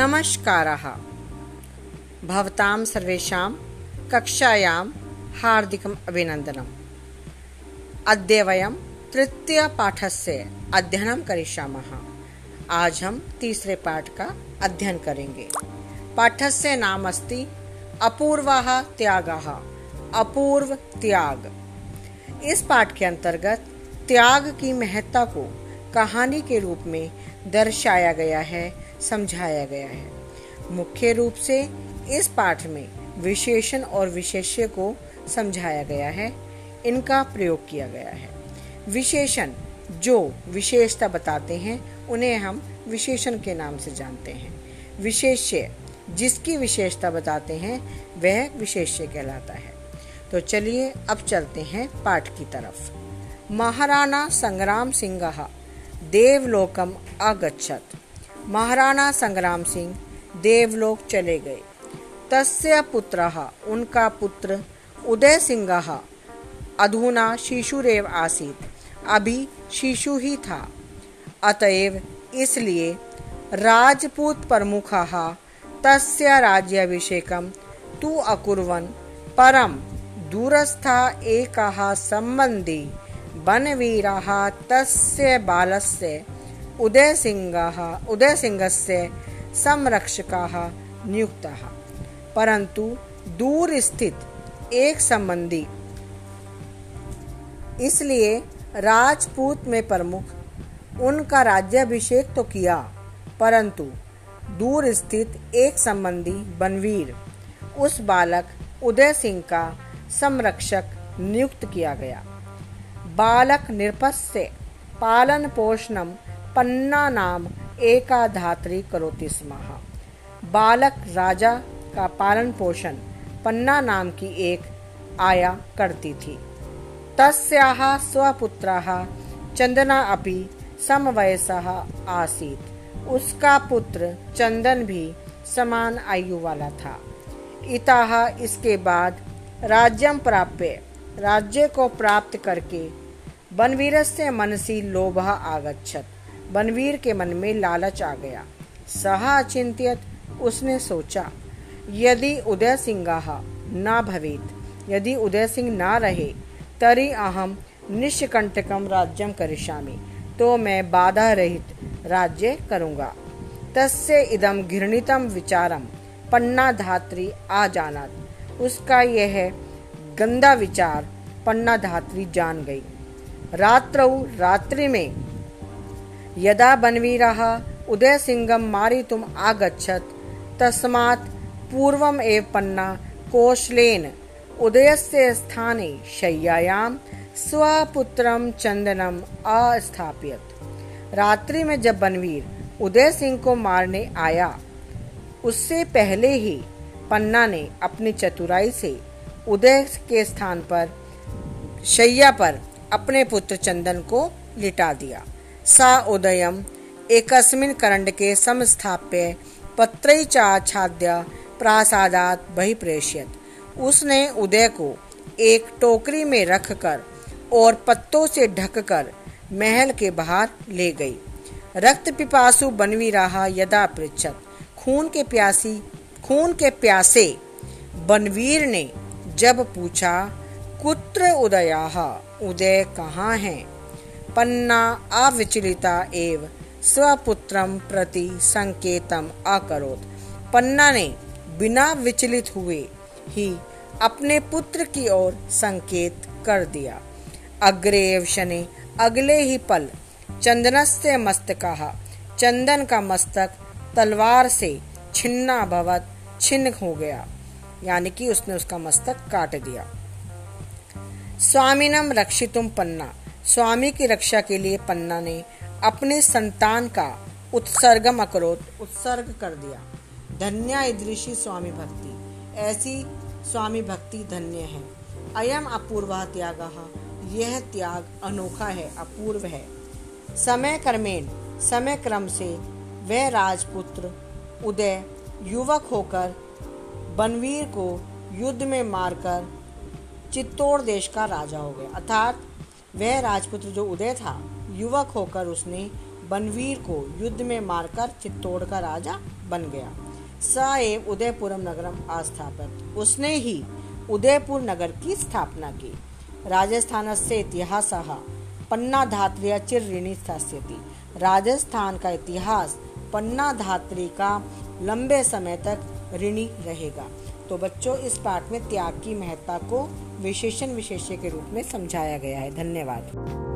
नमस्कारः। भवतां सर्वेषां कक्षायां हार्दिकम् अभिनन्दनम्। अद्य वयं तृतीयपाठस्य अध्ययनं करिष्यामः। आज हम तीसरे पाठ का अध्ययन करेंगे। पाठस्य नाम अस्ति अपूर्वः त्यागः, अपूर्व त्याग। इस पाठ के अंतर्गत त्याग की महत्ता को कहानी के रूप में दर्शाया गया है समझाया गया है। मुख्य रूप से इस पाठ में विशेषण और विशेष्य को समझाया गया है। इनका प्रयोग किया गया है। विशेषण, जो विशेषता बताते हैं, उन्हें हम विशेषण के नाम से जानते हैं। विशेष्य, जिसकी विशेषता बताते हैं, वह विशेष्य कहलाता है। तो चलिए अब चलते हैं पाठ की तरफ़। महाराणा संग्राम सिंह, देवलोकम अगच्छत। महाराणा संग्राम सिंह, देवलोक चले गए। तस्य पुत्रः, उनका पुत्र उदय सिंह अधुना शिशुरेव आसीत। अभी शिशु ही था। अतएव इसलिए राजपूत प्रमुख, तस्य राज्याभिषेकम तु अकुर्वन् परम दूरस्था एकः संबंधी बनवीरः तस्य बालस्य उदय सिंह से संरक्षकाः नियुक्तः। परंतु दूर स्थित एक संबंधी, इसलिए राजपूत में प्रमुख, उनका राज्याभिषेक तो किया, परंतु दूर स्थित एक संबंधी बनवीर, उस बालक उदय सिंह का संरक्षक नियुक्त किया गया। बालक निरपस्य पालन पोषणम पन्ना नाम एका धात्री करोति स्म। बालक राजा का पालन पोषण पन्ना नाम की एक आया करती थी। तस्याः स्वपुत्रः चंदना अपि समवयसः आसीत। उसका पुत्र चंदन भी समान आयु वाला था। इताह इसके बाद राज्यम प्राप्य, राज्य को प्राप्त करके बनवीर से मनसी लोभ आगछत बनवीर के मन में लालच आ गया। सहा अचिंतियत उसने सोचा, यदि उदय सिंह न भवेत, यदि उदय सिंह ना रहे, तरी अहम निष्कंटकम राज्यम करिष्यामि तो मैं बाधा रहित राज्य करूँगा। तस्य इदम घृणितम विचारम पन्ना धात्री आ जाना उसका यह गंदा विचार पन्ना धात्री जान गई। रात्रौ रात्रि में यदा बनवीरः उदयसिंहं मारितुम् आगच्छत्, तस्मात् पूर्वम् एव पन्ना कौशलेन उदयस्य स्थाने शय्यायां स्वपुत्रं चंदनम अस्थापित रात्रि में जब बनवीर उदय सिंह को मारने आया, उससे पहले ही पन्ना ने अपनी चतुराई से उदय के स्थान पर शैया पर अपने पुत्र चंदन को लिटा दिया। सा उदयम एकस्मिन् करण्डके संस्थाप्य पत्रैचाच्छाद्य प्रासादात बहिप्रेष्यत। उसने उदय को एक टोकरी में रखकर और पत्तों से ढककर महल के बाहर ले गई। रक्त पिपासु बनवी रहा यदा पृछत, खून के प्यासी, खून के प्यासे, बनवीर ने जब पूछा, कुत्र उदया? उदय कहाँ है? पन्ना अविचलिता एव स्वपुत्रम प्रति संकेतम अकरोत। पन्ना ने बिना विचलित हुए ही अपने पुत्र की ओर संकेत कर दिया। अग्रेव शनि अगले ही पल चंदनस्य मस्तका चंदन का मस्तक तलवार से छिन्ना भवत छिन्न हो गया, यानी कि उसने उसका मस्तक काट दिया। स्वामीनम रक्षितुम पन्ना। स्वामी की रक्षा के लिए पन्ना ने अपने संतान का उत्सर्गम अकरोत उत्सर्ग कर दिया। धन्य ईदृशी स्वामी भक्ति। ऐसी स्वामी भक्ति धन्य है। अयम अपूर्व त्याग। यह त्याग अनोखा है, अपूर्व है। समय क्रमेण, समय क्रम से वह राजपुत्र, उदय, युवक होकर बनवीर को युद्ध में मारकर चित्तौड़ देश का राजा हो गया। अर्थात वह राजपुत्र जो उदय था, युवक होकर उसने बनवीर को युद्ध में मारकर चित्तौड़ का राजा बन गया। स एव उदयपुरम नगरम आस्थापित। उसने ही उदयपुर नगर की स्थापना की। राजस्थान से इतिहास पन्ना धात्रिया चिर ऋणी स्थास्यति। राजस्थान का इतिहास पन्ना धात्री का लंबे समय तक ऋणी रहेगा। तो बच्चों, इस पाठ में त्याग की महत्ता को विशेषण विशेष्य के रूप में समझाया गया है। धन्यवाद।